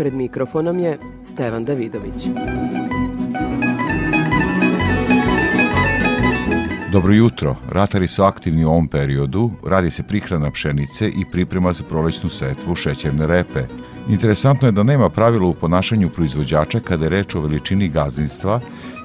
Pred mikrofonom je Stevan Davidović. Dobro jutro. Ratari su aktivni u ovom periodu, radi se prihrana pšenice i priprema za prolećnu setvu šećerne repe. Interesantno je da nema pravila u ponašanju proizvođača kada je reč o veličini gazdinstva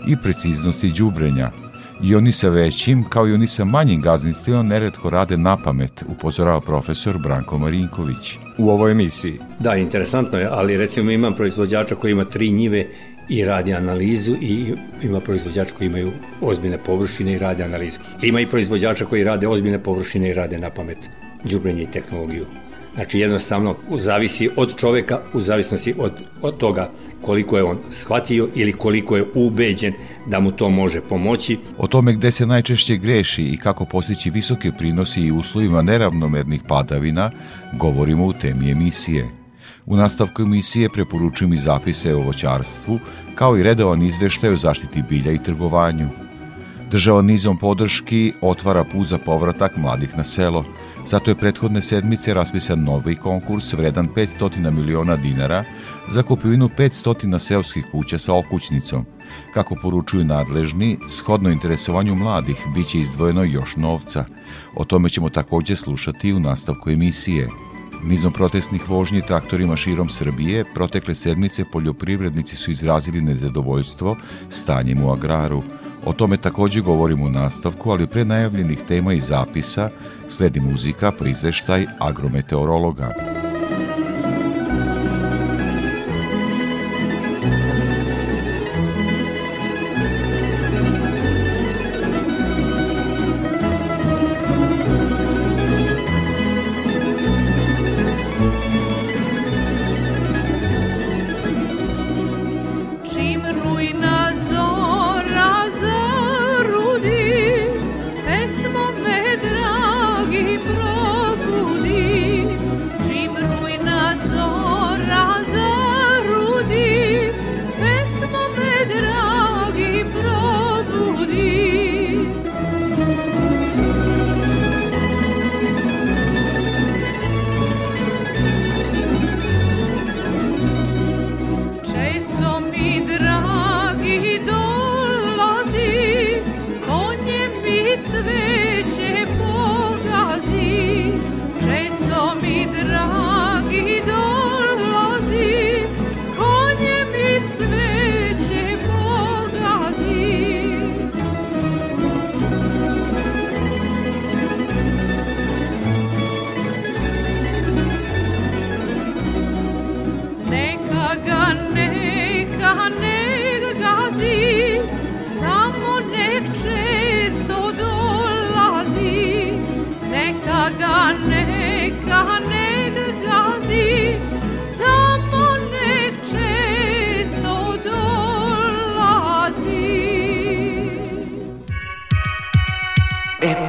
i preciznosti đubrenja. I oni sa većim, kao i oni sa manjim gazdinstvima, neretko rade na pamet, upozorava profesor Branko Marinković. U ovoj emisiji. Da, interesantno je, ali recimo imam proizvođača koji ima tri njive i radi analizu i ima proizvođača koji imaju ozbiljne površine i rade analizu. Ima i proizvođača koji rade ozbiljne površine i rade na pamet đubrenje i tehnologiju. Znači jednostavno zavisi od čoveka u zavisnosti od, od toga koliko je on shvatio ili koliko je ubeđen da mu to može pomoći. O tome gde se najčešće greši i kako postići visoke prinosi i uslovima neravnomernih padavina, govorimo u temi emisije. U nastavku emisije preporučujem i zapise o voćarstvu, kao i redovan izveštaj o zaštiti bilja i trgovanju. Država nizom podrški otvara put za povratak mladih na selo. Zato je prethodne sedmice raspisan novi konkurs vredan 500 miliona dinara za kupovinu 500 seoskih kuća sa okućnicom. Kako poručuju nadležni, shodno interesovanju mladih biće izdvojeno još novca. O tome ćemo takođe slušati u nastavku emisije. Nizom protestnih vožnji traktorima širom Srbije, protekle sedmice poljoprivrednici su izrazili nezadovoljstvo stanjem u agraru. O tome takođe govorimo u nastavku, ali pre najavljenih tema i zapisa sledi muzika, prizveštaj agrometeorologa.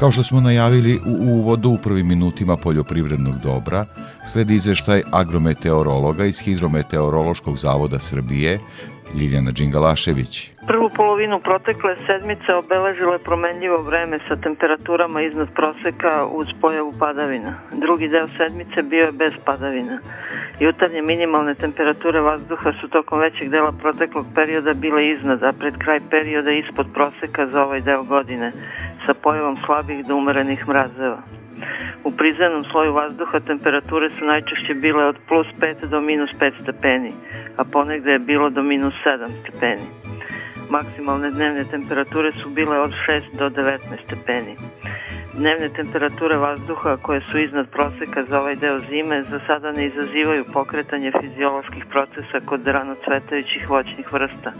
Kao što smo najavili u uvodu u prvim minutima poljoprivrednog dobra, sledi izveštaj agrometeorologa iz Hidrometeorološkog zavoda Srbije, Ljiljana Đingalašević. Prvu polovinu protekle sedmice obeležilo je promenljivo vreme sa temperaturama iznad proseka uz pojavu padavina. Drugi deo sedmice bio je bez padavina. Jutarnje minimalne temperature vazduha su tokom većeg dela proteklog perioda bile iznad, a pred kraj perioda ispod proseka za ovaj deo godine, sa pojavom slabih do umerenih mrazeva. U prizemnom sloju vazduha temperature su najčešće bile od plus 5 do minus 5 stepeni, a ponegde je bilo do minus 7 stepeni. Maksimalne dnevne temperature su bile od 6 do 19 stepeni. Dnevne temperature vazduha koje su iznad proseka za ovaj deo zime za sada ne izazivaju pokretanje fizioloških procesa kod rano cvetajućih voćnih vrsta,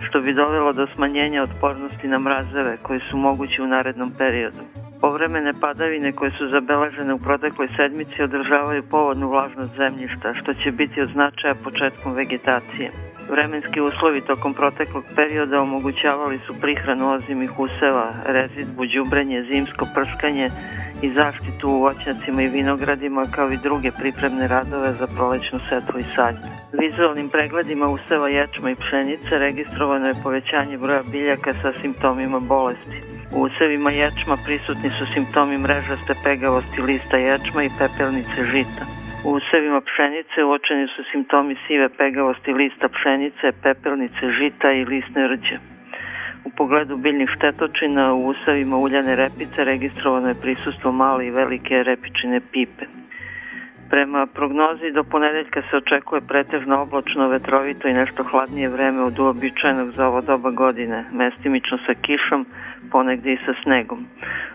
što bi dovelo do smanjenja otpornosti na mrazeve koji su mogući u narednom periodu. Povremene padavine koje su zabeležene u protekloj sedmici održavaju povodnu vlažnost zemljišta, što će biti od značaja početkom vegetacije. Vremenski uslovi tokom proteklog perioda omogućavali su prihranu ozimih useva, rezidbu, đubrenje, zimsko prskanje i zaštitu u voćnjacima i vinogradima kao i druge pripremne radove za prolećnu setvu i sadnju. Vizualnim pregledima useva ječma i pšenice registrovano je povećanje broja biljaka sa simptomima bolesti. U usevima ječma prisutni su simptomi mrežaste pegavosti lista ječma i pepelnice žita. U usevima pšenice uočeni su simptomi sive pegavosti lista pšenice, pepelnice žita i lisne rđe. U pogledu biljnih štetočina u usevima uljane repice registrovano je prisustvo male i velike repičine pipe. Prema prognozi do ponedeljka se očekuje pretežno oblačno, vetrovito i nešto hladnije vreme od uobičajenog za ovo doba godine, mestimično sa kišom, ponegde i sa snegom.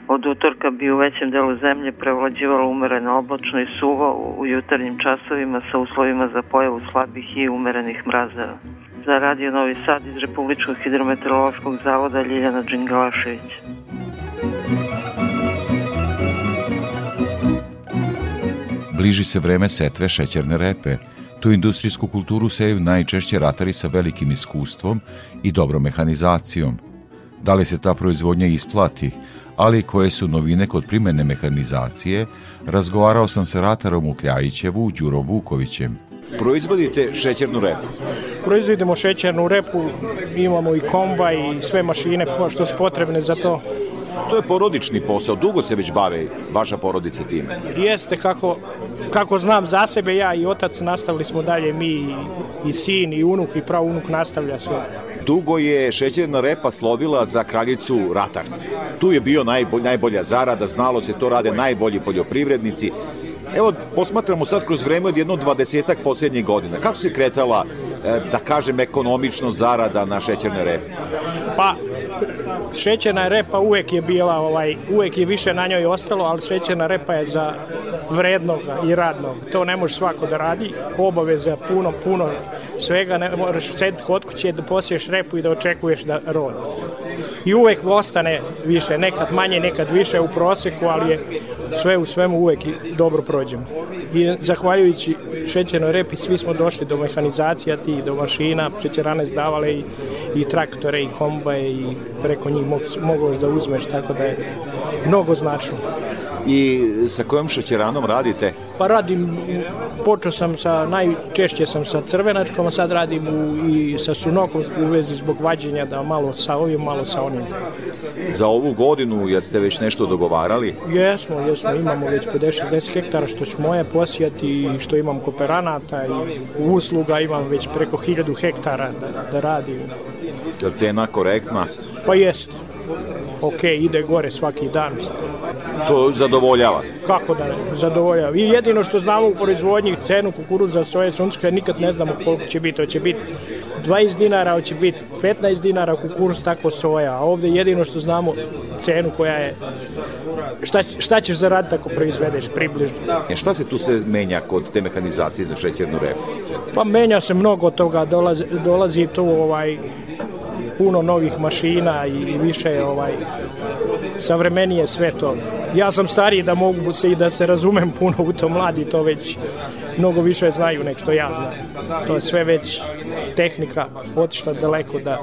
Od utorka bi u većem delu zemlje prevlađivalo umereno oblačno i suvo u jutarnjim časovima sa uslovima za pojavu slabih i umerenih mrazeva. Za Radio Novi Sad iz Republičkog hidrometeorološkog zavoda Ljiljana Đingalašević. Bliži se vreme setve šećerne repe. Tu industrijsku kulturu seju najčešće ratari sa velikim iskustvom i dobrom mehanizacijom. Da li se ta proizvodnja isplati, ali koje su novine kod primene mehanizacije, razgovarao sam sa ratarom u Kljajićevu, Đurom Vukovićem. Proizvodite šećernu repu. Proizvodimo šećernu repu, imamo i komba i sve mašine što su potrebne za to. To je porodični posao, dugo se već bave vaša porodica time. Jeste, kako, kako znam za sebe, ja i otac nastavili smo dalje, mi i, i sin i unuk i prav unuk nastavlja sve. Dugo je šećerna repa slovila za kraljicu ratarstva. Tu je bio najbolj, najbolja zarada, znalo se to rade najbolji poljoprivrednici. Evo, posmatramo sad kroz vreme od jedno dvadesetak posljednjih godina. Kako se kretala, da kažem, ekonomično zarada na šećerne repe? Pa, šećerna repa uvek je bila, ovaj, uvek je više na njoj ostalo, ali šećerna repa je za vrednog i radnog. To ne može svako da radi, obaveza puno, puno svega, ne moraš sediti kod kuće da posiješ repu i da očekuješ da rod. I uvek ostane više, nekad manje, nekad više u proseku, ali je sve u svemu uvek i dobro prođemo. I zahvaljujući šećernoj repi svi smo došli do mehanizacija ti, do mašina, šećerane zdavale i, i traktore i kombaje i preko njih mogu da uzmeš, tako da je mnogo značno. I sa kojom šećeranom radite? Pa radim, počeo sam sa, najčešće sam sa crvenačkom, a sad radim u, i sa sunokom u vezi zbog vađenja, da malo sa ovim, malo sa onim. Za ovu godinu jeste već nešto dogovarali? Jesmo, jesmo, imamo već 50-60 hektara što ću moje posijati i što imam kooperanata i usluga imam već preko 1000 hektara da, da radim. Je cena korektna? Pa jest ok, ide gore svaki dan. To zadovoljava? Kako da ne, zadovoljava. I jedino što znamo u proizvodnji cenu kukuruza, soje, sunčka, nikad ne znamo koliko će biti. Hoće biti 20 dinara, hoće biti 15 dinara kukuruz, tako soja. A ovde jedino što znamo cenu koja je šta, šta ćeš zaraditi ako proizvedeš približno. E šta se tu se menja kod te mehanizacije za šećernu repu? Pa menja se mnogo toga, dolazi, dolazi tu ovaj puno novih mašina i više ovaj savremenije sve to. Ja sam stariji da mogu se i da se razumem puno u to, mladi to već mnogo više znaju nek što ja znam. To je sve već tehnika otišla daleko da...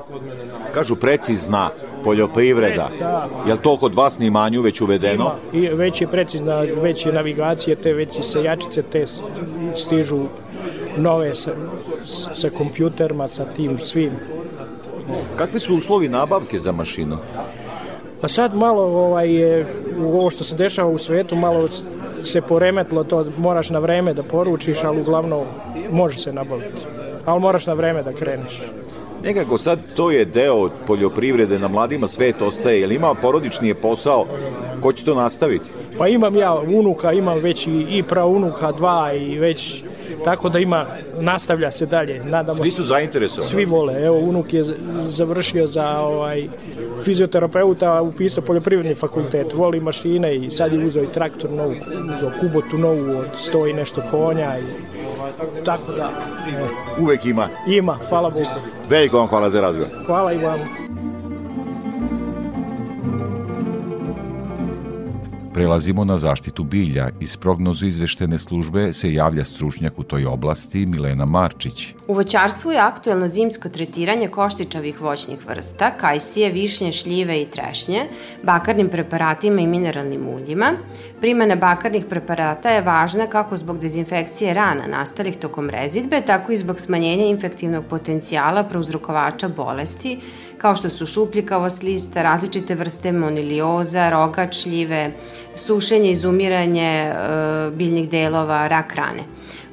Kažu precizna poljoprivreda. Da. Je li to kod vas na imanju već uvedeno? Ima. I već je precizna, već je navigacije, te već i sejačice, te stižu nove sa, sa kompjuterima, sa tim svim Kakvi su uslovi nabavke za mašinu? Pa sad malo ovaj, ovo što se dešava u svetu, malo se poremetlo to, moraš na vreme da poručiš, ali uglavnom može se nabaviti. Ali moraš na vreme da kreneš. Nekako sad to je deo poljoprivrede, na mladima svet ostaje, jel ima porodični je posao, ko će to nastaviti? Pa imam ja unuka, imam već i, i praunuka dva i već tako da ima, nastavlja se dalje. Nadamo Svi su zainteresovani. Svi vole. Evo, unuk je završio za ovaj, fizioterapeuta, upisao poljoprivredni fakultet, voli mašine i sad je uzeo i traktor novu, uzeo kubotu novu od sto i nešto konja i tako da e, Uvek ima. ima, hvala Bogu. Veliko vam hvala za razgovor. Hvala i vam. Prelazimo na zaštitu bilja. Iz prognozu izveštene službe se javlja stručnjak u toj oblasti Milena Marčić. U voćarstvu je aktuelno zimsko tretiranje koštičavih voćnih vrsta, kajsije, višnje, šljive i trešnje, bakarnim preparatima i mineralnim uljima. Primjena bakarnih preparata je važna kako zbog dezinfekcije rana nastalih tokom rezidbe, tako i zbog smanjenja infektivnog potencijala prouzrokovača bolesti, kao što su šupljikavost lista, različite vrste monilioza, rogač šljive, sušenje, izumiranje e, biljnih delova, rak rane.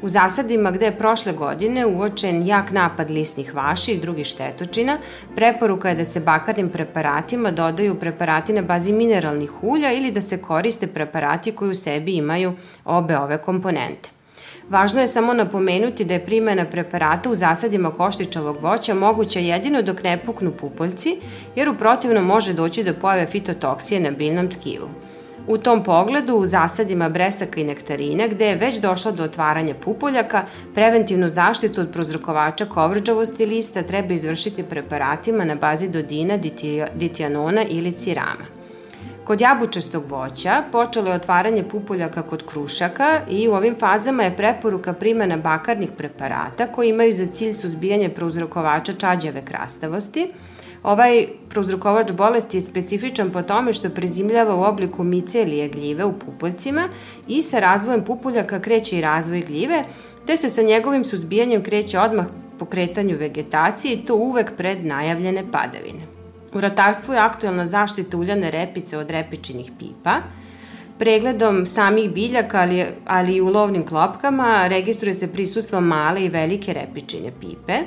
U zasadima gde je prošle godine uočen jak napad lisnih vaši i drugih štetočina, preporuka je da se bakarnim preparatima dodaju preparati na bazi mineralnih ulja ili da se koriste preparati koji u sebi imaju obe ove komponente. Važno je samo napomenuti da je primjena preparata u zasadima koštičavog voća moguća jedino dok ne puknu pupoljci, jer u protivnom može doći do pojave fitotoksije na biljnom tkivu. U tom pogledu, u zasadima bresaka i nektarina, gde je već došlo do otvaranja pupoljaka, preventivnu zaštitu od prozrokovača kovrđavosti lista treba izvršiti preparatima na bazi dodina, diti- ditijanona ili cirama. Kod jabučastog voća počelo je otvaranje pupoljaka kod krušaka i u ovim fazama je preporuka primjena bakarnih preparata koji imaju za cilj suzbijanje prouzrokovača čađave krastavosti. Ovaj prouzrokovač bolesti je specifičan po tome što prezimljava u obliku micelije gljive u pupoljcima i sa razvojem pupoljaka kreće i razvoj gljive, te se sa njegovim suzbijanjem kreće odmah pokretanju vegetacije i to uvek pred najavljene padavine. U ratarstvu je aktuelna zaštita uljane repice od repičinih pipa. Pregledom samih biljaka, ali, ali i u lovnim klopkama, registruje se prisustvo male i velike repičine pipe.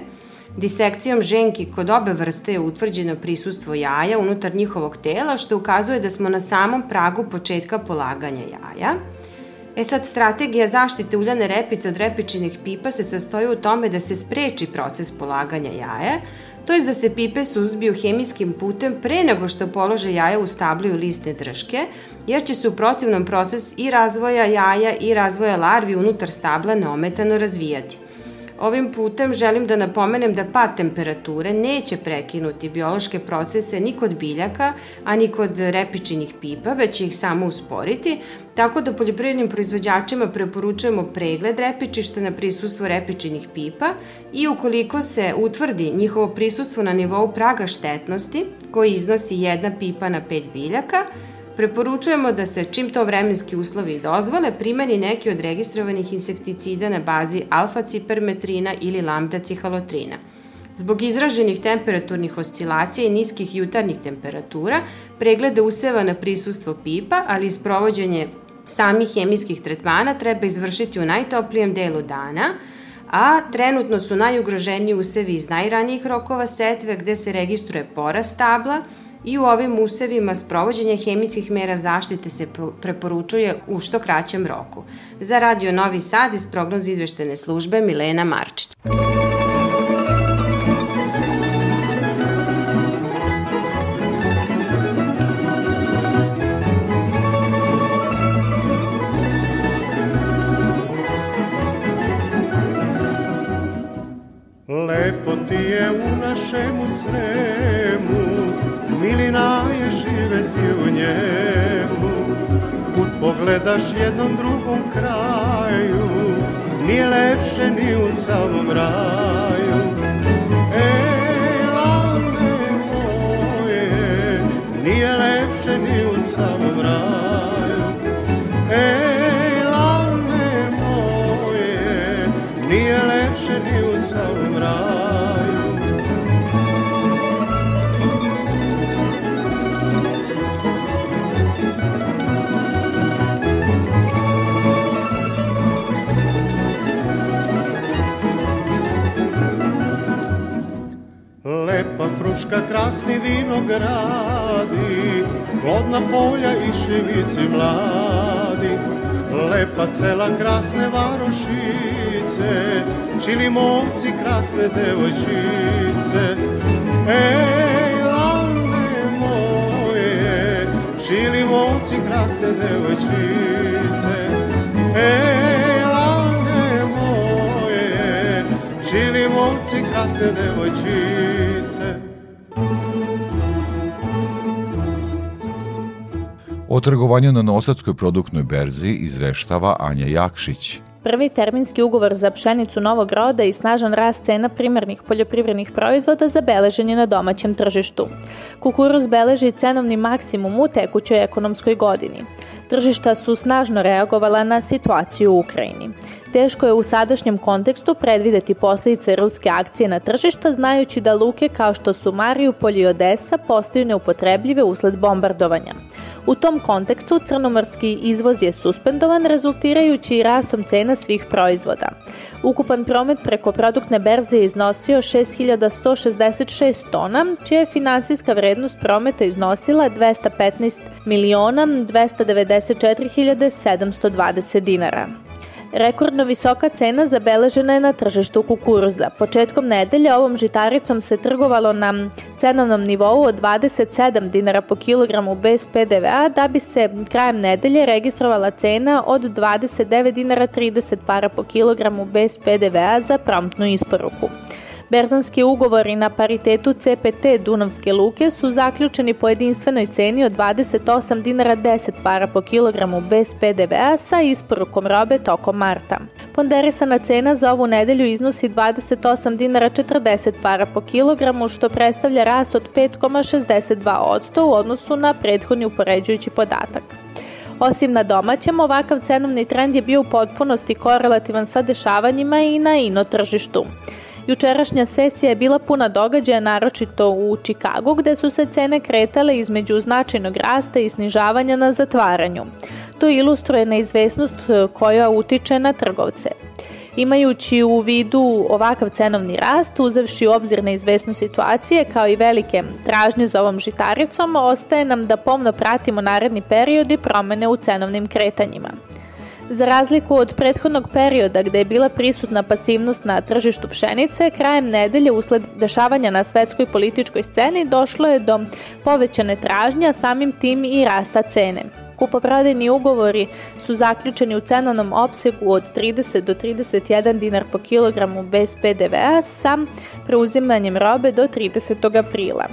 Disekcijom ženki kod obe vrste je utvrđeno prisustvo jaja unutar njihovog tela, što ukazuje da smo na samom pragu početka polaganja jaja. E sad, strategija zaštite uljane repice od repičinih pipa se sastoji u tome da se spreči proces polaganja jaja, to je da se pipe suzbiju hemijskim putem pre nego što polože jaja u stablu i listne drške, jer će se u protivnom proces i razvoja jaja i razvoja larvi unutar stabla neometano razvijati. Ovim putem želim da napomenem da pad temperature neće prekinuti biološke procese ni kod biljaka, a ni kod repičinih pipa, već će ih samo usporiti, tako da poljoprivrednim proizvođačima preporučujemo pregled repičišta na prisustvo repičinih pipa i ukoliko se utvrdi njihovo prisustvo na nivou praga štetnosti, koji iznosi jedna pipa na pet biljaka, Preporučujemo da se, čim to vremenski uslovi dozvole, primeni neki od registrovanih insekticida na bazi alfa-cipermetrina ili lambda-cihalotrina. Zbog izraženih temperaturnih oscilacija i niskih jutarnjih temperatura, preglede useva na prisustvo pipa, ali i sprovođenje samih hemijskih tretmana treba izvršiti u najtoplijem delu dana, a trenutno su najugroženiji usevi iz najranijih rokova setve gde se registruje porast stabla, i u ovim usevima sprovođenje hemijskih mera zaštite se po- preporučuje u što kraćem roku. Za Radio Novi Sad iz prognoz izveštene službe Milena Marčić. Lepo ti je u našemu svemu, njemu. Put pogledaš jednom drugom kraju, nije lepše ni u samom raju. Ej, lane moje, nije lepše ni u samom raju. Ej, lane moje, nije lepše ni u samom raju. Fruška, krasni vinogradi, plodna polja i šivici mladi. Lepa sela, krasne varošice, čili momci, krasne devojčice. Ej, lane moje, čili momci, krasne devojčice. Ej, lane moje, čili momci, krasne devojčice. O trgovanju na Nosadskoj produktnoj berzi izveštava Anja Jakšić. Prvi terminski ugovor za pšenicu novog roda i snažan rast cena primarnih poljoprivrednih proizvoda zabeležen je na domaćem tržištu. Kukuruz beleži cenovni maksimum u tekućoj ekonomskoj godini. Tržišta su snažno reagovala na situaciju u Ukrajini. Teško je u sadašnjem kontekstu predvideti posljedice ruske akcije na tržišta, znajući da luke kao što su Mariupolj i Odesa postaju neupotrebljive usled bombardovanja. U tom kontekstu crnomorski izvoz je suspendovan, rezultirajući rastom cena svih proizvoda. Ukupan promet preko produktne berze je iznosio 6166 tona, čija je finansijska vrednost prometa iznosila 215 miliona 294 720 dinara. Rekordno visoka cena zabeležena je na tržištu kukuruza. Početkom nedelje ovom žitaricom se trgovalo na cenovnom nivou od 27 dinara po kilogramu bez PDV-a, da bi se krajem nedelje registrovala cena od 29 dinara 30 para po kilogramu bez PDV-a za promptnu isporuku. Berzanski ugovori na paritetu CPT Dunavske luke su zaključeni po jedinstvenoj ceni od 28 dinara 10 para po kilogramu bez PDV-a sa isporukom robe tokom marta. Ponderisana cena za ovu nedelju iznosi 28 dinara 40 para po kilogramu, što predstavlja rast od 5,62% u odnosu na prethodni upoređujući podatak. Osim na domaćem, ovakav cenovni trend je bio u potpunosti korelativan sa dešavanjima i na ino tržištu. Jučerašnja sesija je bila puna događaja, naročito u Čikagu, gde su se cene kretale između značajnog rasta i snižavanja na zatvaranju. To ilustruje neizvesnost e, koja utiče na trgovce. Imajući u vidu ovakav cenovni rast, uzevši u obzir neizvesnu situacije kao i velike tražnje za ovom žitaricom, ostaje nam da pomno pratimo naredni period i promene u cenovnim kretanjima. Za razliku od prethodnog perioda gde je bila prisutna pasivnost na tržištu pšenice, krajem nedelje usled dešavanja na svetskoj političkoj sceni došlo je do povećane tražnje, samim tim i rasta cene. Kupoprodajni ugovori su zaključeni u cenovnom opsegu od 30 do 31 dinar po kilogramu bez PDV-a sa preuzimanjem robe do 30. aprila.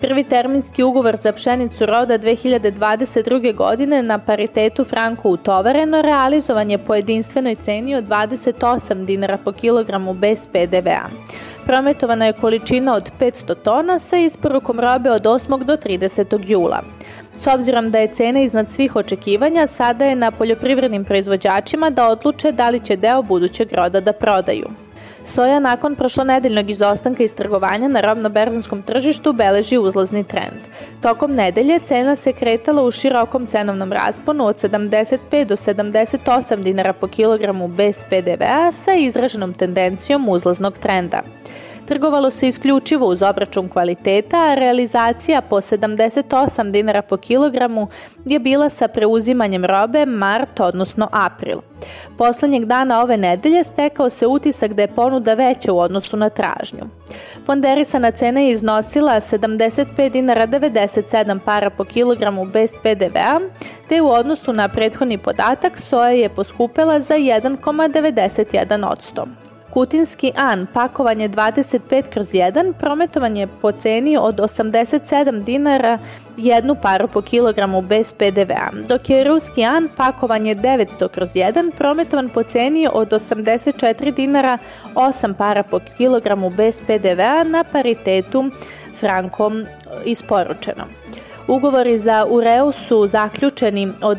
Prvi terminski ugovor za pšenicu roda 2022. godine na paritetu franko utovareno realizovan je po jedinstvenoj ceni od 28 dinara po kilogramu bez PDV-a. Prometovana je količina od 500 tona sa isporukom robe od 8. do 30. jula. S obzirom da je cena iznad svih očekivanja, sada je na poljoprivrednim proizvođačima da odluče da li će deo budućeg roda da prodaju. Soja nakon prošlonedeljnog izostanka iz trgovanja na robno-berzanskom tržištu beleži uzlazni trend. Tokom nedelje cena se kretala u širokom cenovnom rasponu od 75 do 78 dinara po kilogramu bez PDV-a sa izraženom tendencijom uzlaznog trenda. Trgovalo se isključivo uz obračun kvaliteta, a realizacija po 78 dinara po kilogramu je bila sa preuzimanjem robe mart, odnosno april. Poslednjeg dana ove nedelje stekao se utisak da je ponuda veća u odnosu na tražnju. Ponderisana cena je iznosila 75 dinara 97 para po kilogramu bez PDV-a, te u odnosu na prethodni podatak soja je poskupela za 1,91%. Kutinski An, pakovanje 25 kroz 1, prometovan je po ceni od 87 dinara jednu paru po kilogramu bez PDV-a, dok je Ruski An, pakovanje 900 kroz 1, prometovan po ceni od 84 dinara 8 para po kilogramu bez PDV-a na paritetu frankom isporučeno. Ugovori za Ureu su zaključeni od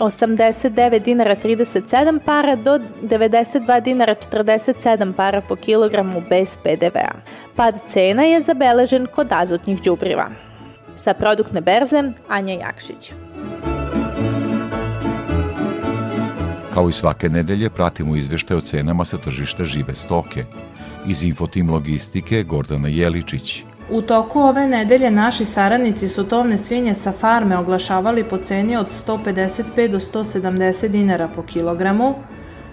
89 dinara 37 para do 92 dinara 47 para po kilogramu bez PDV-a. Pad cena je zabeležen kod azotnih đubriva. Sa produktne berze Anja Jakšić. Kao i svake nedelje pratimo izveštaj o cenama sa tržišta žive stoke. Iz Infotim Logistike Gordana Jeličić. U toku ove nedelje naši saradnici su tovne svinje sa farme oglašavali po ceni od 155 do 170 dinara po kilogramu,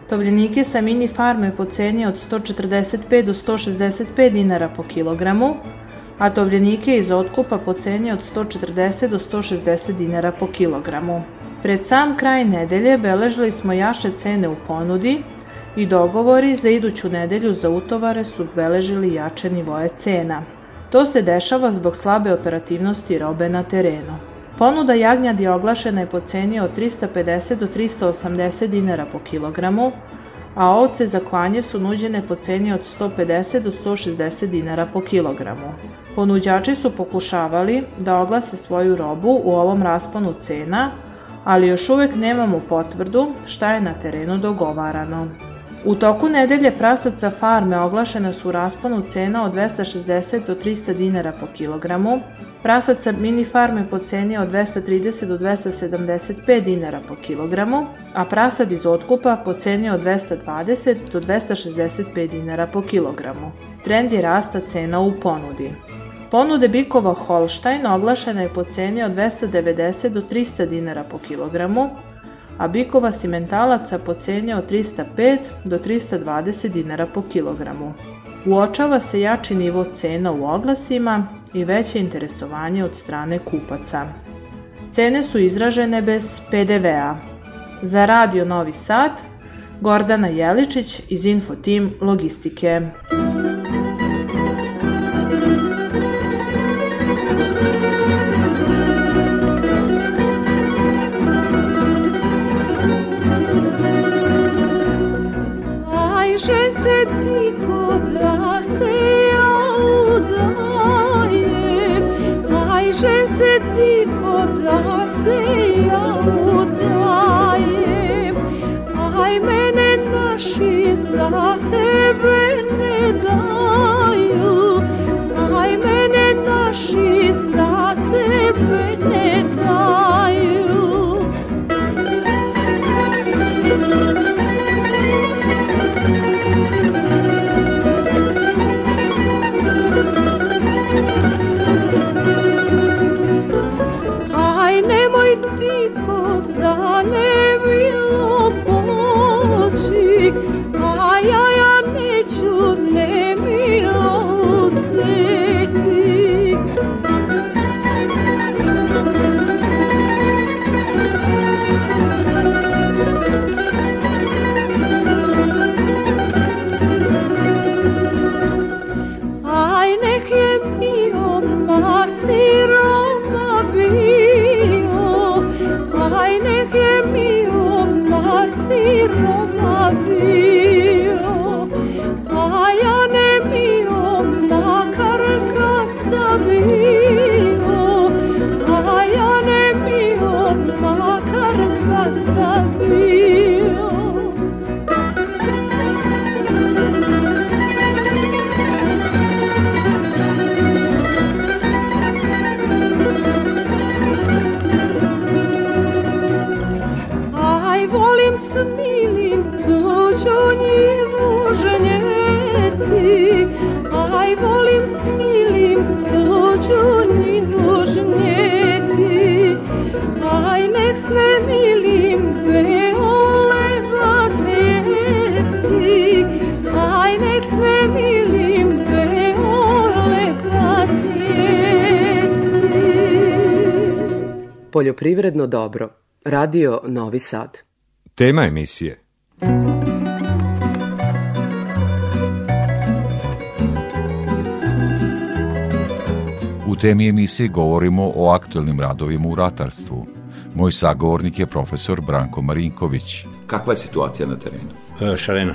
tovljenike sa mini farme po ceni od 145 do 165 dinara po kilogramu, a tovljenike iz otkupa po ceni od 140 do 160 dinara po kilogramu. Pred sam kraj nedelje beležili smo jaše cene u ponudi i dogovori za iduću nedelju za utovare su beležili jače nivoje cena. To se dešava zbog slabe operativnosti robe na terenu. Ponuda jagnjadi je oglašena je po ceni od 350 do 380 dinara po kilogramu, a ovce za klanje su nuđene po ceni od 150 do 160 dinara po kilogramu. Ponuđači su pokušavali da oglase svoju robu u ovom rasponu cena, ali još uvek nemamo potvrdu šta je na terenu dogovarano. U toku nedelje prasaca farme oglašene su u rasponu cena od 260 do 300 dinara po kilogramu, prasaca mini farme po ceni od 230 do 275 dinara po kilogramu, a prasad iz otkupa po ceni od 220 do 265 dinara po kilogramu. Trend je rasta cena u ponudi. Ponude bikova Holstein oglašena je po ceni od 290 do 300 dinara po kilogramu, a bikova simentalaca po ceni od 305 do 320 dinara po kilogramu. Uočava se jači nivo cena u oglasima i veće interesovanje od strane kupaca. Cene su izražene bez PDV-a. Za Radio Novi Sad, Gordana Jeličić iz Infotim Logistike. Poljoprivredno dobro. Radio Novi Sad. Tema emisije. U temi emisije govorimo o aktuelnim radovima u ratarstvu. Moj sagovornik je profesor Branko Marinković. Kakva je situacija na terenu? E, šareno.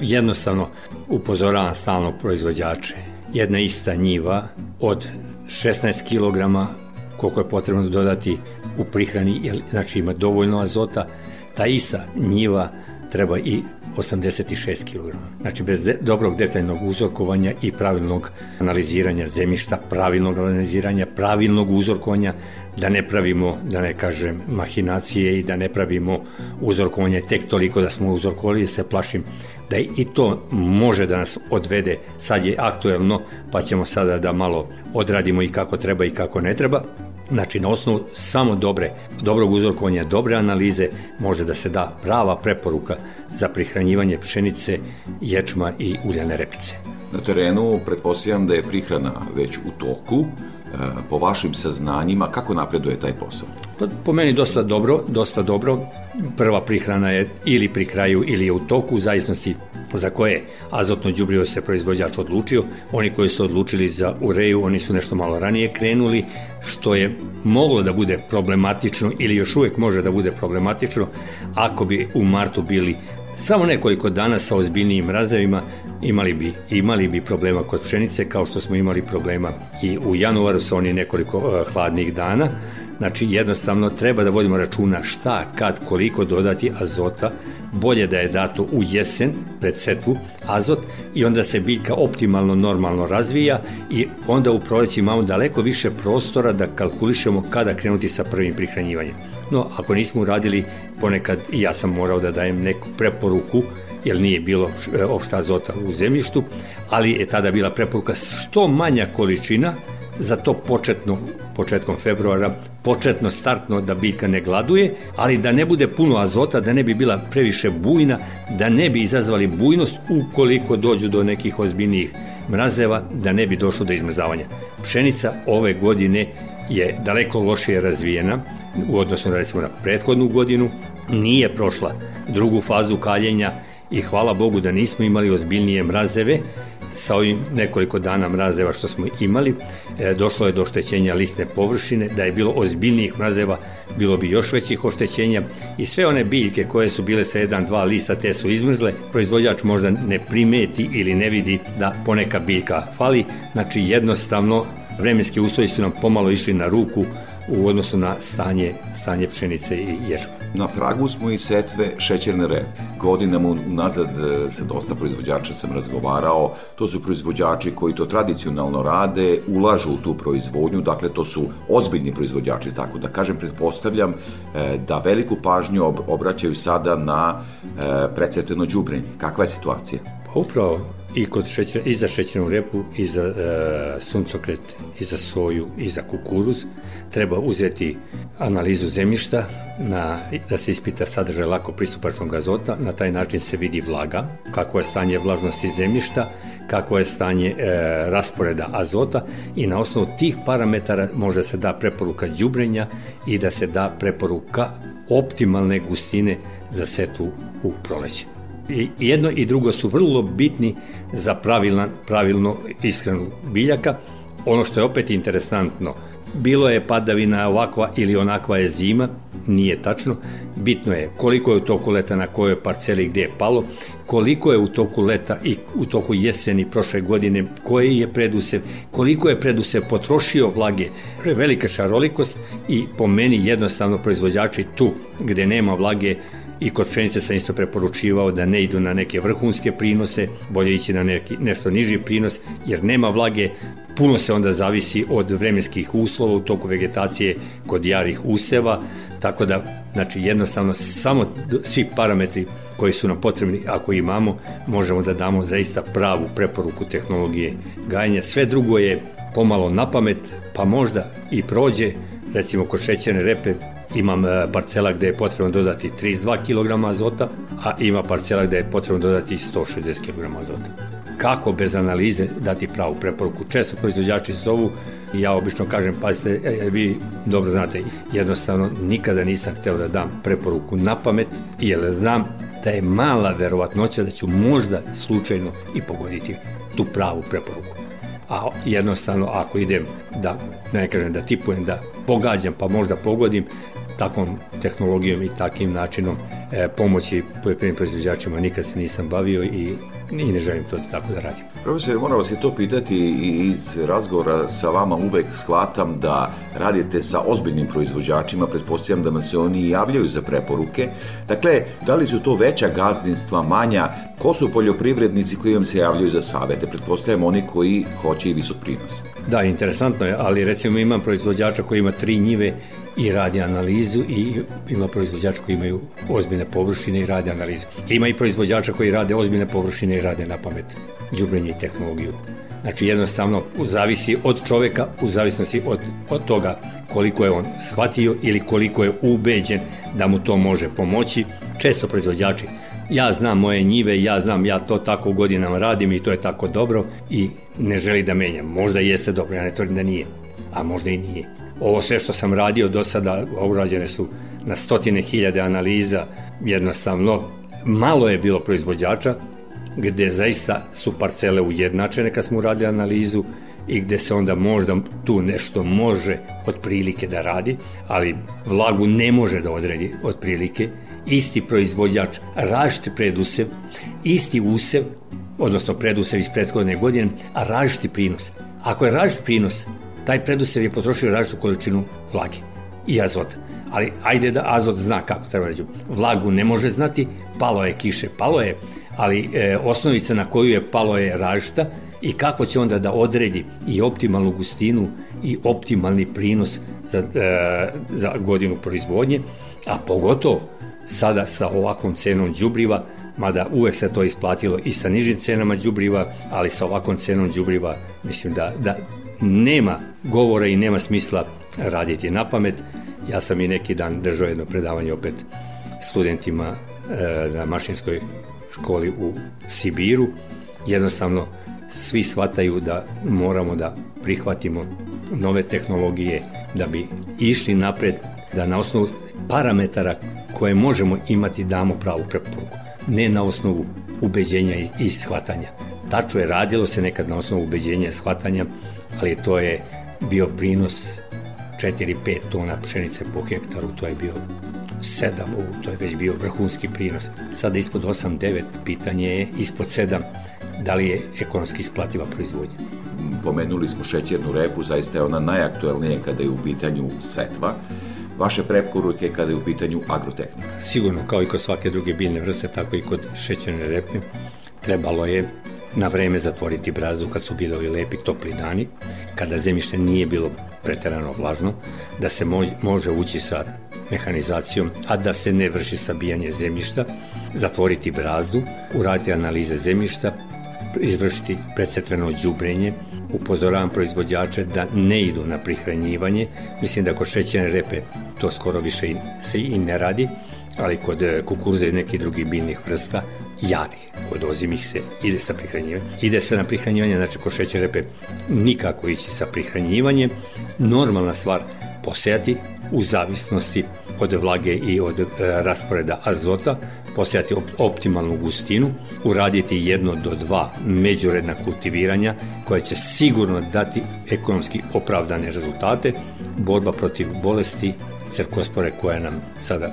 Jednostavno upozoravam stalno proizvođače. Jedna ista njiva od 16 kg koliko je potrebno dodati u prihrani, znači ima dovoljno azota, ta ista njiva treba i 86 kg. Znači bez de, dobrog detaljnog uzorkovanja i pravilnog analiziranja zemljišta, pravilnog analiziranja, pravilnog uzorkovanja, da ne pravimo, da ne kažem, mahinacije i da ne pravimo uzorkovanje tek toliko da smo uzorkovali, se plašim da i to može da nas odvede, sad je aktuelno, pa ćemo sada da malo odradimo i kako treba i kako ne treba, Znači, na osnovu samo dobre, dobrog uzorkovanja, dobre analize, može da se da prava preporuka za prihranjivanje pšenice, ječma i uljane repice. Na terenu pretpostavljam da je prihrana već u toku, po vašim saznanjima, kako napreduje taj posao? Pa, po meni dosta dobro, dosta dobro. Prva prihrana je ili pri kraju ili je u toku, u zavisnosti za koje azotno đubrivo se proizvođač odlučio. Oni koji su odlučili za ureju, oni su nešto malo ranije krenuli, što je moglo da bude problematično ili još uvek može da bude problematično ako bi u martu bili samo nekoliko dana sa ozbiljnijim mrazevima imali bi, imali bi problema kod pšenice kao što smo imali problema i u januaru sa oni nekoliko uh, hladnih dana. Znači jednostavno treba da vodimo računa šta, kad, koliko dodati azota bolje da je dato u jesen pred setvu azot i onda se biljka optimalno normalno razvija i onda u proleći imamo daleko više prostora da kalkulišemo kada krenuti sa prvim prihranjivanjem. No, ako nismo uradili, ponekad i ja sam morao da dajem neku preporuku jer nije bilo e, opšta azota u zemljištu, ali je tada bila preporuka što manja količina za to početno, početkom februara, početno startno da biljka ne gladuje, ali da ne bude puno azota, da ne bi bila previše bujna, da ne bi izazvali bujnost ukoliko dođu do nekih ozbiljnijih mrazeva, da ne bi došlo do izmrzavanja. Pšenica ove godine je daleko lošije razvijena u odnosu na recimo na prethodnu godinu, nije prošla drugu fazu kaljenja i hvala Bogu da nismo imali ozbiljnije mrazeve, sa ovim nekoliko dana mrazeva što smo imali, e, došlo je do oštećenja listne površine, da je bilo ozbiljnijih mrazeva, bilo bi još većih oštećenja. I sve one biljke koje su bile sa jedan, dva lista, te su izmrzle, proizvođač možda ne primeti ili ne vidi da poneka biljka fali, znači jednostavno vremenski uslovi su nam pomalo išli na ruku u odnosu na stanje, stanje pšenice i ječma. Na pragu smo i setve šećerne repe. Godinama unazad e, sa dosta proizvođača sam razgovarao, to su proizvođači koji to tradicionalno rade, ulažu u tu proizvodnju, dakle to su ozbiljni proizvođači, tako da kažem, pretpostavljam e, da veliku pažnju obraćaju sada na e, precetveno đubrenje. Kakva je situacija? Upravo i kod šećer, i za šećernu repu, i za e, suncokret, i za soju, i za kukuruz. Treba uzeti analizu zemljišta, na, da se ispita sadržaj lako pristupačnog azota, na taj način se vidi vlaga, kako je stanje vlažnosti zemljišta, kako je stanje e, rasporeda azota i na osnovu tih parametara može se da preporuka đubrenja i da se da preporuka optimalne gustine za setvu u proleće. I jedno i drugo su vrlo bitni za pravilna, pravilnu ishranu biljaka. Ono što je opet interesantno, bilo je padavina ovakva ili onakva je zima, nije tačno. Bitno je koliko je u toku leta na kojoj parceli gde je palo, koliko je u toku leta i u toku jeseni prošle godine, koji je predusev, koliko je predusev potrošio vlage. Velika šarolikost i po meni jednostavno proizvođači tu gde nema vlage i kod pšenice sam isto preporučivao da ne idu na neke vrhunske prinose, bolje ići na neki, nešto niži prinos, jer nema vlage, puno se onda zavisi od vremenskih uslova u toku vegetacije kod jarih useva, tako da, znači, jednostavno samo svi parametri koji su nam potrebni, ako imamo, možemo da damo zaista pravu preporuku tehnologije gajenja. Sve drugo je pomalo na pamet, pa možda i prođe, recimo kod šećerne repe, imam e, parcela gde je potrebno dodati 32 kg azota, a ima parcela gde je potrebno dodati 160 kg azota. Kako bez analize dati pravu preporuku? Često proizvođači zovu ja obično kažem, pazite, e, e, vi dobro znate, jednostavno nikada nisam hteo da dam preporuku na pamet, jer znam da je mala verovatnoća da ću možda slučajno i pogoditi tu pravu preporuku. A jednostavno ako idem da, ne kažem da tipujem, da pogađam pa možda pogodim, takvom tehnologijom i takim načinom e, pomoći poljoprivrednim proizvođačima nikad se nisam bavio i, i ne želim to tako da radim. Profesor, moram vas je to pitati i iz razgovora sa vama uvek shvatam da radite sa ozbiljnim proizvođačima, pretpostavljam da vam se oni javljaju za preporuke. Dakle, da li su to veća gazdinstva, manja? Ko su poljoprivrednici koji vam se javljaju za savete? Pretpostavljam oni koji hoće i visok prinos. Da, interesantno je, ali recimo imam proizvođača koji ima tri njive i radi analizu i ima proizvođača koji imaju ozbiljne površine i rade analizu. Ima i proizvođača koji rade ozbiljne površine i rade na pamet džubrenje i tehnologiju. Znači jednostavno zavisi od čoveka u zavisnosti od, od toga koliko je on shvatio ili koliko je ubeđen da mu to može pomoći. Često proizvođači ja znam moje njive, ja znam, ja to tako godinama radim i to je tako dobro i ne želi da menjam. Možda jeste dobro, ja ne tvrdim da nije, a možda i nije. Ovo sve što sam radio do sada, urađene su na stotine hiljade analiza, jednostavno malo je bilo proizvođača, gde zaista su parcele ujednačene kad smo uradili analizu i gde se onda možda tu nešto može otprilike da radi, ali vlagu ne može da odredi otprilike, isti proizvođač, različiti predusev, isti usev, odnosno predusev iz prethodne godine, a različiti prinos. Ako je različit prinos, taj predusev je potrošio različitu količinu vlage i azota. Ali ajde da azot zna kako treba da Vlagu ne može znati, palo je kiše, palo je, ali e, osnovica na koju je palo je različita i kako će onda da odredi i optimalnu gustinu i optimalni prinos za, e, za godinu proizvodnje, a pogotovo sada sa ovakvom cenom đubriva, mada uvek se to isplatilo i sa nižim cenama đubriva, ali sa ovakvom cenom đubriva mislim da, da nema govora i nema smisla raditi na pamet. Ja sam i neki dan držao jedno predavanje opet studentima e, na mašinskoj školi u Sibiru. Jednostavno, svi shvataju da moramo da prihvatimo nove tehnologije da bi išli napred, da na osnovu parametara koje možemo imati damo pravu preporuku, ne na osnovu ubeđenja i shvatanja. Tačno je, radilo se nekad na osnovu ubeđenja i shvatanja, ali to je bio prinos 4-5 tona pšenice po hektaru, to je bio 7, to je već bio vrhunski prinos. Sada ispod 8-9, pitanje je ispod 7, da li je ekonomski isplativa proizvodnja. Pomenuli smo šećernu repu, zaista je ona najaktuelnija kada je u pitanju setva vaše preporuke kada je u pitanju agrotehnika? Sigurno, kao i kod svake druge biljne vrste, tako i kod šećerne repe, trebalo je na vreme zatvoriti brazdu kad su bili ovi lepi topli dani, kada zemljište nije bilo preterano vlažno, da se može ući sa mehanizacijom, a da se ne vrši sabijanje zemljišta, zatvoriti brazdu, uraditi analize zemljišta, izvršiti predsetveno đubrenje, upozoravam proizvođače da ne idu na prihranjivanje. Mislim da kod šećerne repe to skoro više se i ne radi, ali kod e, kukuruza i nekih drugih biljnih vrsta jarih, kod ozimih se ide sa prihranjivanjem. Ide se na prihranjivanje, znači kod šećerne repe nikako ići sa prihranjivanjem. Normalna stvar posejati u zavisnosti od vlage i od e, rasporeda azota, posejati op optimalnu gustinu, uraditi jedno do dva međuredna kultiviranja koja će sigurno dati ekonomski opravdane rezultate, borba protiv bolesti, crkospore koja nam sada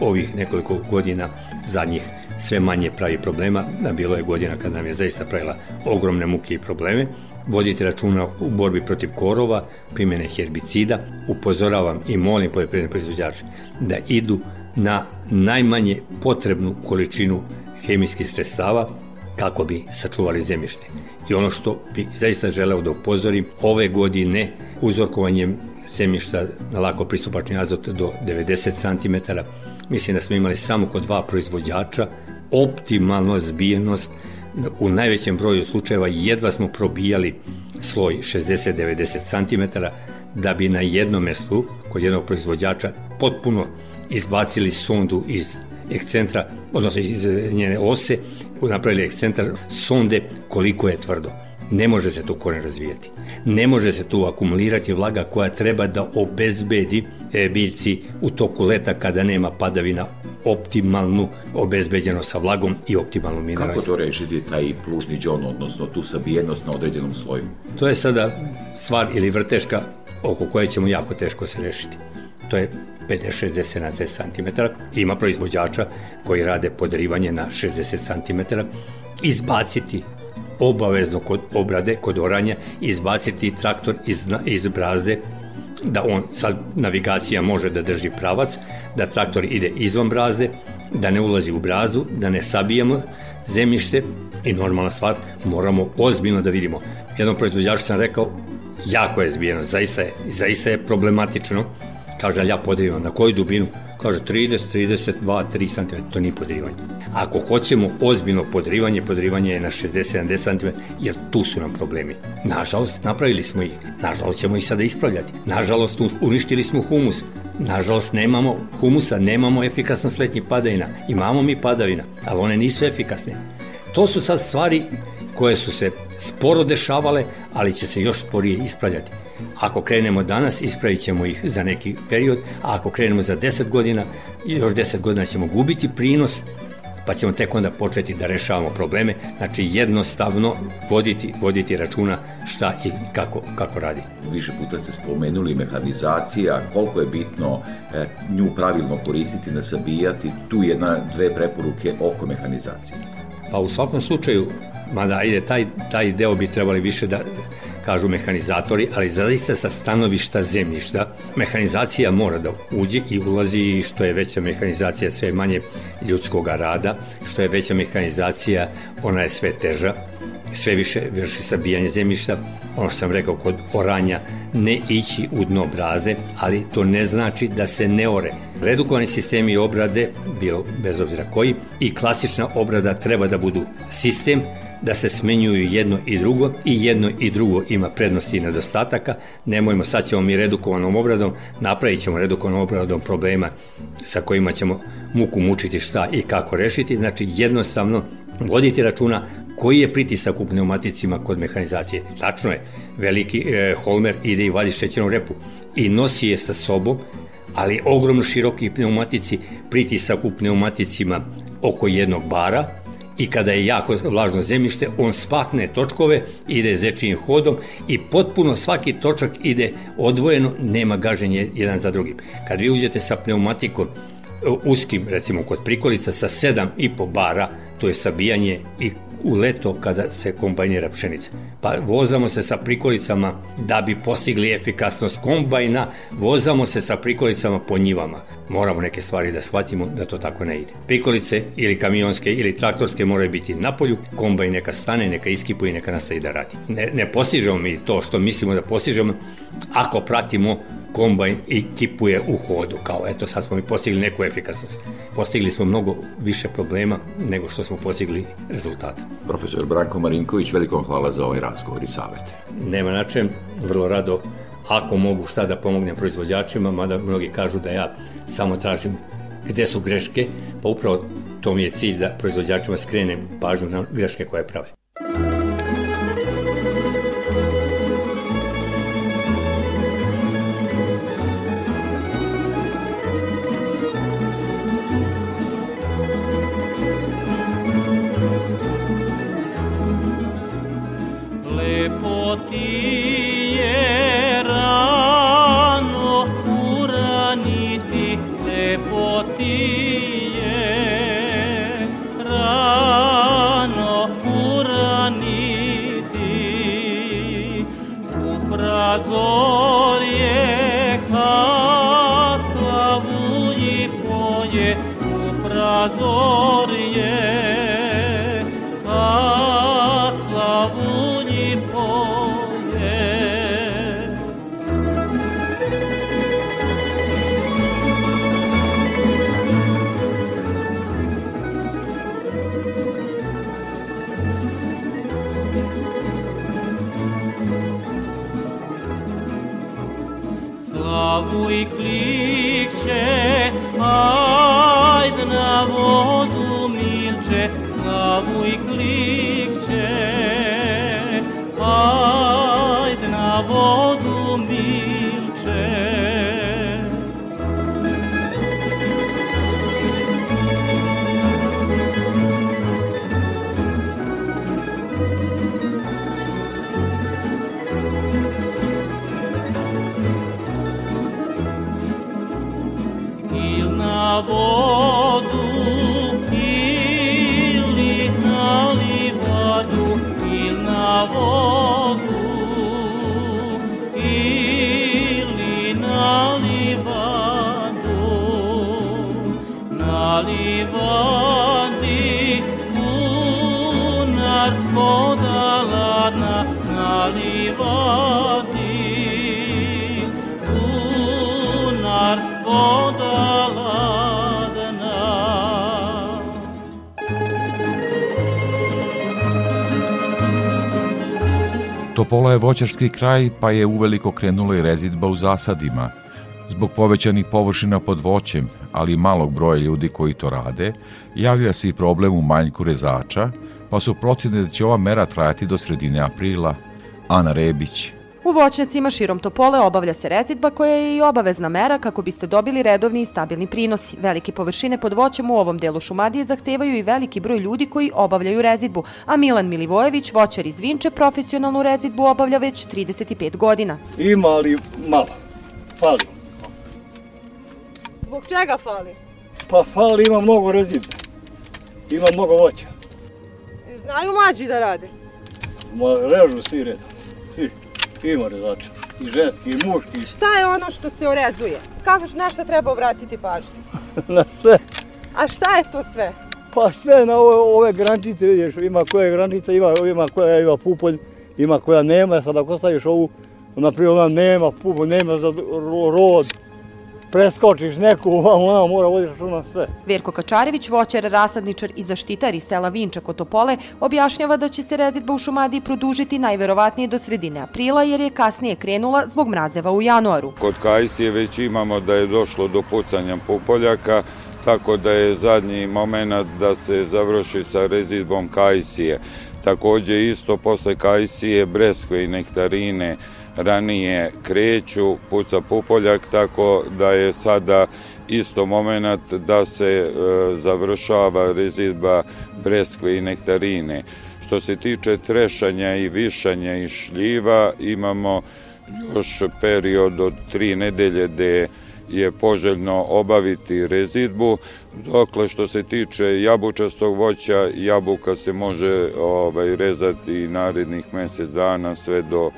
ovih nekoliko godina zadnjih sve manje pravi problema, da bilo je godina kad nam je zaista pravila ogromne muke i probleme, voditi računa u borbi protiv korova, primjene herbicida, upozoravam i molim poljoprivredne proizvođače da idu na najmanje potrebnu količinu hemijskih sredstava kako bi sačuvali zemljište. I ono što bi zaista želeo da upozorim, ove godine uzorkovanjem zemljišta na lako pristupačni azot do 90 cm, mislim da smo imali samo kod dva proizvođača optimalno zbijenost u najvećem broju slučajeva jedva smo probijali sloj 60-90 cm da bi na jednom mestu kod jednog proizvođača potpuno izbacili sondu iz ekcentra, odnosno iz njene ose, napravili ekcentar sonde koliko je tvrdo. Ne može se tu koren razvijati. Ne može se tu akumulirati vlaga koja treba da obezbedi e, biljci u toku leta kada nema padavina optimalnu obezbeđenost sa vlagom i optimalnu mineralizaciju. Kako to rešiti taj plužni džon, odnosno tu sabijenost na određenom sloju? To je sada stvar ili vrteška oko koje ćemo jako teško se rešiti. To je 50, 60, 70 cm. Ima proizvođača koji rade podrivanje na 60 cm. Izbaciti obavezno kod obrade, kod oranja, izbaciti traktor iz, iz brazde, da on, sad navigacija može da drži pravac, da traktor ide izvan brazde, da ne ulazi u brazu, da ne sabijamo zemljište i normalna stvar, moramo ozbiljno da vidimo. Jednom proizvođaču sam rekao, jako je zbijeno, zaista je, zaista je problematično Kaže, ja podrivam. Na koju dubinu? Kaže, 30, 32, 3 cm. To nije podrivanje. Ako hoćemo ozbiljno podrivanje, podrivanje je na 60-70 cm, jer tu su nam problemi. Nažalost, napravili smo ih. Nažalost, ćemo ih sada ispravljati. Nažalost, uništili smo humus. Nažalost, nemamo humusa, nemamo efikasnost letnjih padavina. Imamo mi padavina, ali one nisu efikasne. To su sad stvari koje su se sporo dešavale, ali će se još sporije ispravljati. Ako krenemo danas, ispravit ćemo ih za neki period, a ako krenemo za 10 godina, još 10 godina ćemo gubiti prinos, pa ćemo tek onda početi da rešavamo probleme, znači jednostavno voditi, voditi računa šta i kako, kako raditi. Više puta ste spomenuli mehanizacija, koliko je bitno e, nju pravilno koristiti, ne sabijati, tu jedna, dve preporuke oko mehanizacije. Pa u svakom slučaju, mada ajde, taj, taj deo bi trebali više da kažu mehanizatori, ali zaista sa stanovišta zemljišta, mehanizacija mora da uđe i ulazi što je veća mehanizacija sve manje ljudskog rada, što je veća mehanizacija ona je sve teža, sve više vrši sabijanje zemljišta, ono što sam rekao kod oranja, ne ići u dno braze, ali to ne znači da se ne ore. Redukovani sistemi obrade, bilo bez obzira koji, i klasična obrada treba da budu sistem da se smenjuju jedno i drugo i jedno i drugo ima prednosti i nedostataka. Nemojmo, sad ćemo mi redukovanom obradom, napravit ćemo redukovanom obradom problema sa kojima ćemo muku mučiti šta i kako rešiti. Znači jednostavno voditi računa koji je pritisak u pneumaticima kod mehanizacije. Tačno je, veliki e, Holmer ide i vadi šećernu repu i nosi je sa sobom, ali ogromno široki pneumatici, pritisak u pneumaticima oko jednog bara, i kada je jako vlažno zemljište, on spakne točkove, ide zečijim hodom i potpuno svaki točak ide odvojeno, nema gaženje jedan za drugim. Kad vi uđete sa pneumatikom e, uskim, recimo kod prikolica, sa 7,5 bara, to je sabijanje i u leto kada se kombajnira pšenica. Pa vozamo se sa prikolicama da bi postigli efikasnost kombajna, vozamo se sa prikolicama po njivama. Moramo neke stvari da shvatimo da to tako ne ide. Prikolice ili kamionske ili traktorske moraju biti na polju, kombajn neka stane, neka iskipuje i neka nastavi da radi. Ne, ne postižemo mi to što mislimo da postižemo ako pratimo kombajn i kipuje u hodu, kao eto sad smo mi postigli neku efikasnost. Postigli smo mnogo više problema nego što smo postigli rezultata. Profesor Branko Marinković, veliko hvala za ovaj razgovor i savet. Nema na čem, vrlo rado ako mogu šta da pomognem proizvođačima, mada mnogi kažu da ja samo tražim gde su greške, pa upravo to mi je cilj da proizvođačima skrenem pažnju na greške koje prave. na Topola je voćarski kraj, pa je uveliko krenula i rezidba u zasadima – Zbog povećanih površina pod voćem, ali i malog broja ljudi koji to rade, javlja se i problem u manjku rezača, pa su procjene da će ova mera trajati do sredine aprila. Ana Rebić, U voćnjacima širom Topole obavlja se rezidba koja je i obavezna mera kako biste dobili redovni i stabilni prinosi. Velike površine pod voćem u ovom delu Šumadije zahtevaju i veliki broj ljudi koji obavljaju rezidbu, a Milan Milivojević, voćar iz Vinče, profesionalnu rezidbu obavlja već 35 godina. Ima, ali malo. Fali. Zbog čega fali? Pa fali, ima mnogo rezidbe. Ima mnogo voća. Znaju mlađi da rade? Ma, režu svi redom. Svi. Ima rezača. I ženski, i muški. Šta je ono što se orezuje? Kako, na šta treba obratiti pažnju? na sve. A šta je to sve? Pa sve na ove, ove grančice, vidiš, ima koja grančica, ima, ima koja ima pupolj, ima koja nema. Sad ako staviš ovu, na primjer, ona nema pupolj, nema za rod, preskočiš neku, ona mora voditi računa sve. Verko Kačarević, voćar, rasadničar i zaštitar iz sela Vinča kod Topole, objašnjava da će se rezidba u Šumadiji produžiti najverovatnije do sredine aprila, jer je kasnije krenula zbog mrazeva u januaru. Kod Kajsije već imamo da je došlo do pucanja pupoljaka, tako da je zadnji moment da se završi sa rezidbom Kajsije. Takođe isto posle Kajsije, Breskve i Nektarine, ranije kreću, puca pupoljak, tako da je sada isto moment da se e, završava rezidba breskve i nektarine. Što se tiče trešanja i višanja i šljiva, imamo još period od tri nedelje gde je poželjno obaviti rezidbu, dokle što se tiče jabučastog voća, jabuka se može ovaj, rezati narednih mesec dana sve do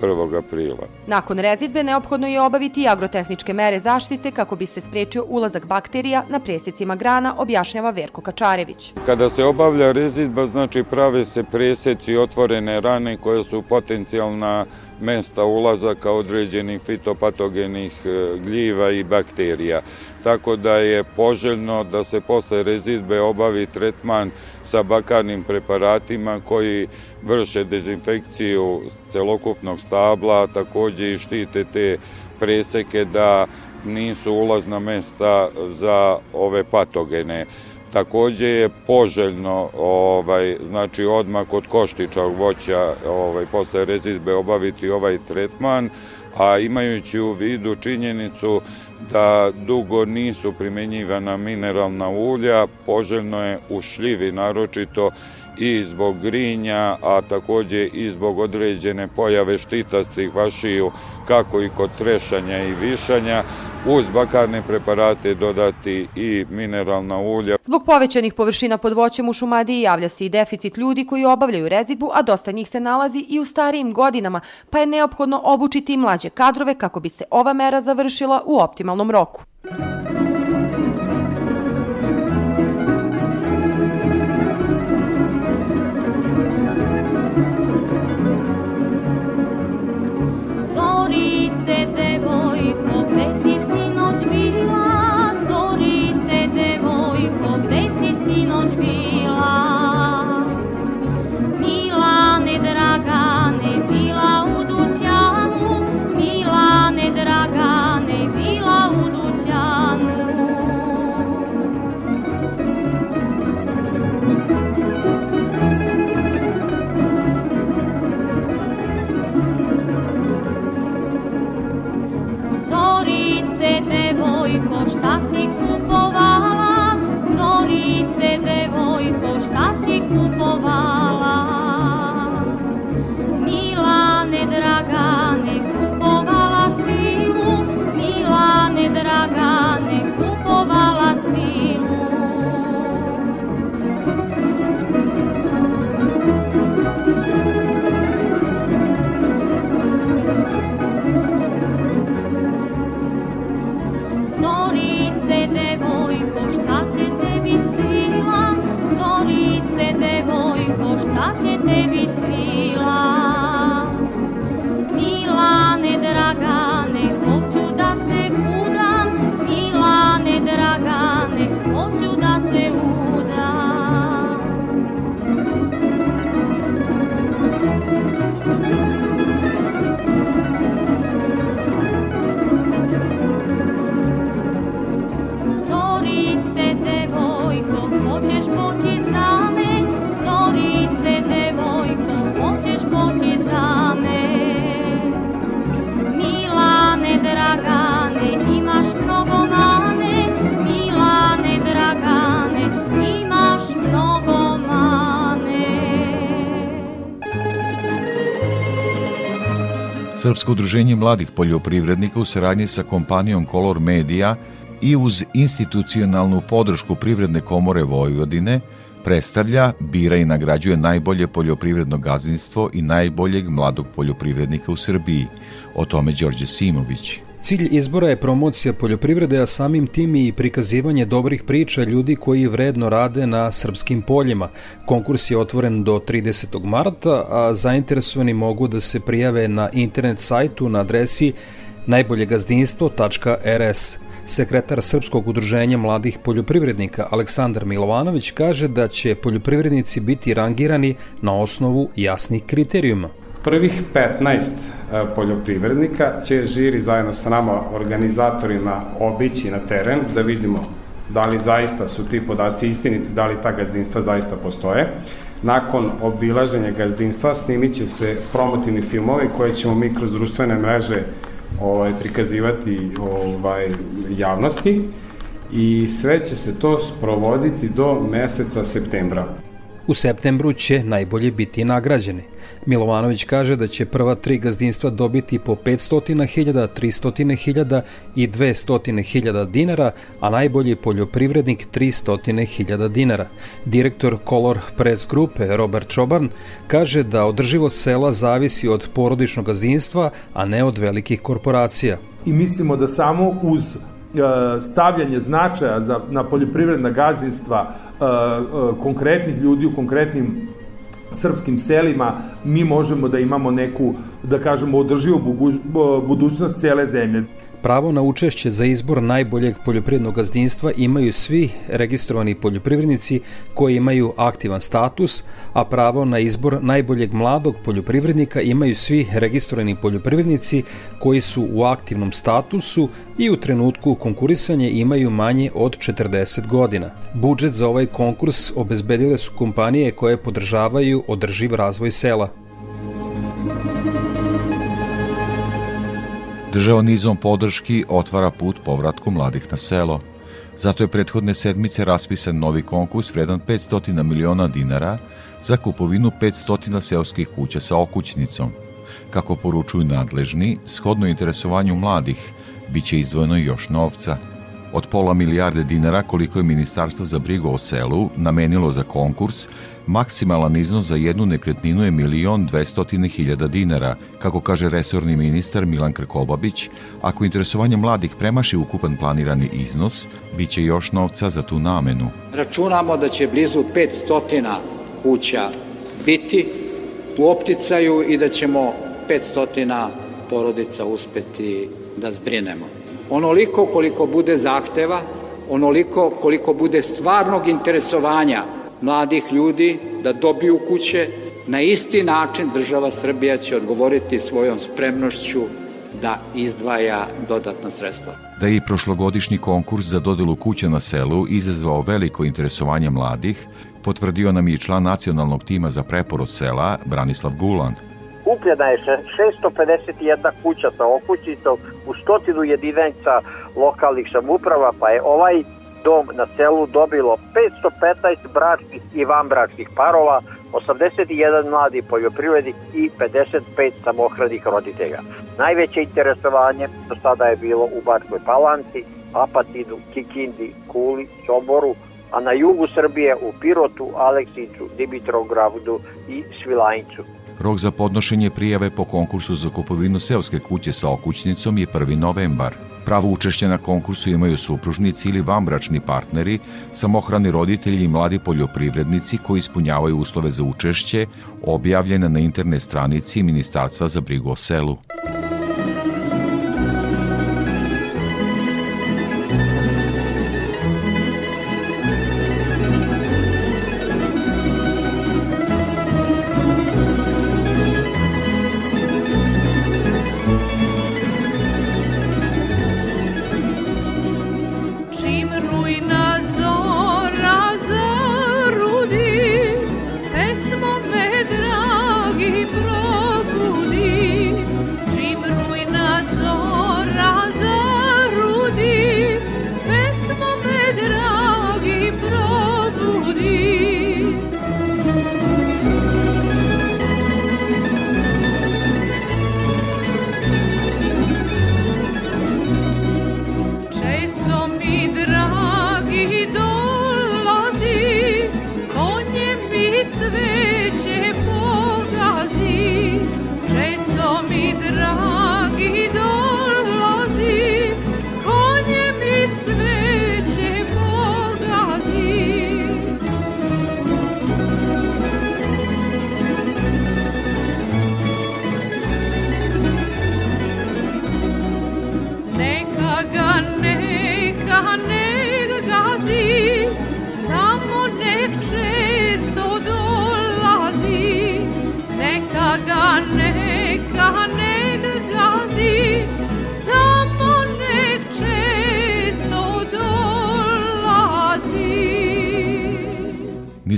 1. aprila. Nakon rezidbe neophodno je obaviti i agrotehničke mere zaštite kako bi se sprečio ulazak bakterija na presecima grana, objašnjava Verko Kačarević. Kada se obavlja rezidba, znači prave se preseci otvorene rane koje su potencijalna mesta ulazaka određenih fitopatogenih e, gljiva i bakterija. Tako da je poželjno da se posle rezidbe obavi tretman sa bakarnim preparatima koji vrše dezinfekciju celokupnog stabla, takođe i štite te preseke da nisu ulazna mesta za ove patogene. Takođe je poželjno ovaj znači odmah kod koštičnog voća ovaj posle rezidbe obaviti ovaj tretman, a imajući u vidu činjenicu da dugo nisu primenjivana mineralna ulja, poželjno je u šljivi naročito i zbog grinja, a takođe i zbog određene pojave štitastih vašiju, kako i kod trešanja i višanja, uz bakarne preparate dodati i mineralna ulja. Zbog povećanih površina pod voćem u Šumadiji javlja se i deficit ljudi koji obavljaju rezidbu, a dosta njih se nalazi i u starijim godinama, pa je neophodno obučiti i mlađe kadrove kako bi se ova mera završila u optimalnom roku. Srpsko udruženje mladih poljoprivrednika u saradnji sa kompanijom Color Media i uz institucionalnu podršku Privredne komore Vojvodine predstavlja, bira i nagrađuje najbolje poljoprivredno gazdinstvo i najboljeg mladog poljoprivrednika u Srbiji. O tome Đorđe Simović. Cilj izbora je promocija poljoprivrede, a samim tim i prikazivanje dobrih priča ljudi koji vredno rade na srpskim poljima. Konkurs je otvoren do 30. marta, a zainteresovani mogu da se prijave na internet sajtu na adresi najboljegazdinstvo.rs. Sekretar Srpskog udruženja mladih poljoprivrednika Aleksandar Milovanović kaže da će poljoprivrednici biti rangirani na osnovu jasnih kriterijuma. Prvih 15 e, poljoprivrednika će žiri zajedno sa nama organizatorima obići na teren da vidimo da li zaista su ti podaci istiniti, da li ta gazdinstva zaista postoje. Nakon obilaženja gazdinstva snimit će se promotivni filmovi koje ćemo mi kroz društvene mreže ovaj, prikazivati ovaj, javnosti i sve će se to sprovoditi do meseca septembra. U septembru će najbolje biti nagrađeni. Milovanović kaže da će prva tri gazdinstva dobiti po 500.000, 300.000 i 200.000 dinara, a najbolji poljoprivrednik 300.000 dinara. Direktor Color Press grupe Robert Čoban kaže da održivost sela zavisi od porodičnog gazdinstva, a ne od velikih korporacija. I mislimo da samo uz E, stavljanje značaja za, na poljoprivredna gazdinstva e, e, konkretnih ljudi u konkretnim srpskim selima mi možemo da imamo neku, da kažemo, održivu budućnost cele zemlje. Pravo na učešće za izbor najboljeg poljoprivrednog gazdinstva imaju svi registrovani poljoprivrednici koji imaju aktivan status, a pravo na izbor najboljeg mladog poljoprivrednika imaju svi registrovani poljoprivrednici koji su u aktivnom statusu i u trenutku konkurisanja imaju manje od 40 godina. Budžet za ovaj konkurs obezbedile su kompanije koje podržavaju održiv razvoj sela. Država nizom podrški otvara put povratku mladih na selo. Zato je prethodne sedmice raspisan novi konkurs vredan 500 miliona dinara za kupovinu 500 seoskih kuća sa okućnicom. Kako poručuju nadležni, shodno interesovanju mladih, bit će izdvojeno još novca – Od pola milijarde dinara koliko je Ministarstvo za brigu o selu namenilo za konkurs, maksimalan iznos za jednu nekretninu je milion dvestotine hiljada dinara, kako kaže resorni ministar Milan Krkobabić, ako interesovanje mladih premaši ukupan planirani iznos, bit će još novca za tu namenu. Računamo da će blizu 500 kuća biti u opticaju i da ćemo 500 porodica uspeti da zbrinemo onoliko koliko bude zahteva, onoliko koliko bude stvarnog interesovanja mladih ljudi da dobiju kuće, na isti način država Srbija će odgovoriti svojom spremnošću da izdvaja dodatna sredstva. Da je i prošlogodišnji konkurs za dodelu kuća na selu izazvao veliko interesovanje mladih, potvrdio nam i član nacionalnog tima za preporod sela Branislav Guland kupljena je 651 kuća sa okućicom u stotinu jedinica lokalnih samuprava, pa je ovaj dom na selu dobilo 515 bračnih i vanbračnih parova, 81 mladi poljoprivrednik i 55 samohranih roditelja. Najveće interesovanje do sada je bilo u Bačkoj Palanci, Apatinu, Kikindi, Kuli, Soboru, a na jugu Srbije u Pirotu, Aleksiću, Dimitrovgradu i Svilajncu. Rok za podnošenje prijave po konkursu za kupovinu seoske kuće sa okućnicom je 1. novembar. Pravo učešće na konkursu imaju supružnici ili vanbračni partneri, samohrani roditelji i mladi poljoprivrednici koji ispunjavaju uslove za učešće, objavljene na internet stranici Ministarstva za brigu o selu.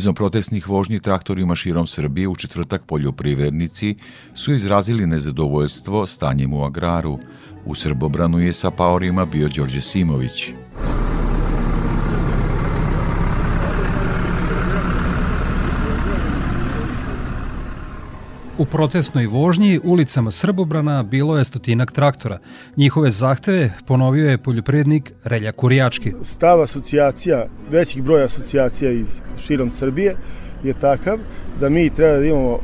Nizom protestnih vožnji traktorima širom Srbije u četvrtak poljoprivrednici su izrazili nezadovoljstvo stanjem u agraru. U Srbobranu je sa paorima bio Đorđe Simović. U protestnoj vožnji ulicama Srbobrana bilo je stotinak traktora. Njihove zahteve ponovio je poljoprivrednik Relja Kurijački. Stav asocijacija, većih broja asocijacija iz širom Srbije je takav da mi treba da imamo uh,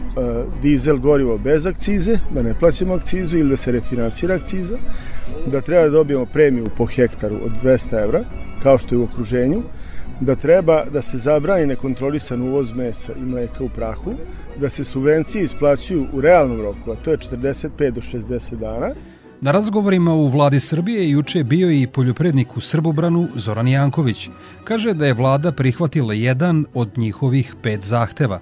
dizel gorivo bez akcize, da ne plaćamo akcizu ili da se refinansira akciza, da treba da dobijemo premiju po hektaru od 200 evra, kao što je u okruženju, da treba da se zabrani nekontrolisan uvoz mesa i mleka u prahu, da se subvencije isplaćuju u realnom roku, a to je 45 do 60 dana, Na razgovorima u vladi Srbije juče je bio i poljoprivrednik u Srbobranu Zoran Janković. Kaže da je vlada prihvatila jedan od njihovih pet zahteva.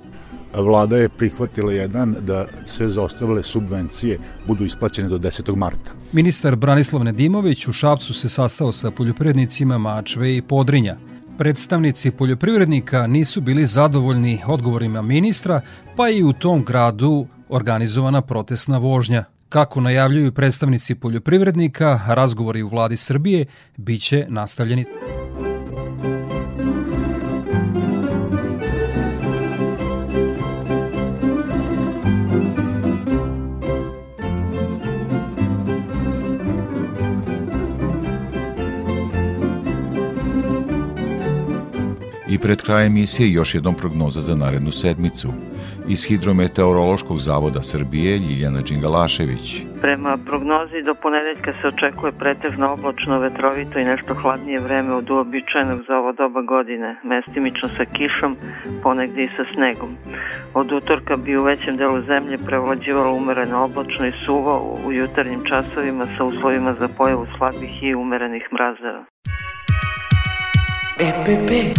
Vlada je prihvatila jedan da sve zaostavile subvencije budu isplaćene do 10. marta. Ministar Branislav Nedimović u Šapcu se sastao sa poljoprivrednicima Mačve i Podrinja. Predstavnici poljoprivrednika nisu bili zadovoljni odgovorima ministra, pa i u tom gradu organizovana protestna vožnja. Kako najavljuju predstavnici poljoprivrednika, razgovori u vladi Srbije biće nastavljeni. Pred krajem emisije još jednom prognoza za narednu sedmicu. Iz Hidrometeorološkog zavoda Srbije Ljiljana Đingalašević. Prema prognozi do ponedeljka se očekuje pretežno oblačno, vetrovito i nešto hladnije vreme od uobičajenog za ovo doba godine, mestimično sa kišom, ponegde i sa snegom. Od utorka bi u većem delu zemlje prevlađivalo umereno oblačno i suvo u jutarnjim časovima sa uslovima za pojavu slabih i umerenih mrazeva. EPP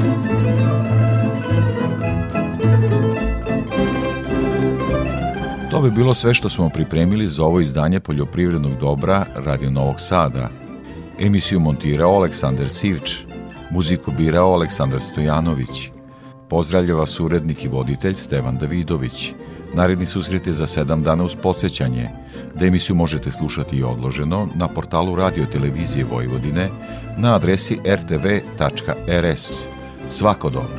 Bi bilo sve što smo pripremili za ovo izdanje poljoprivrednog dobra Radio Novog Sada. Emisiju montirao Aleksandar Sivč, muziku birao Aleksandar Stojanović. Pozdravlja vas urednik i voditelj Stevan Davidović. Naredni susret je za sedam dana uz podsjećanje da emisiju možete slušati i odloženo na portalu Radio Televizije Vojvodine na adresi rtv.rs. Svako dobro!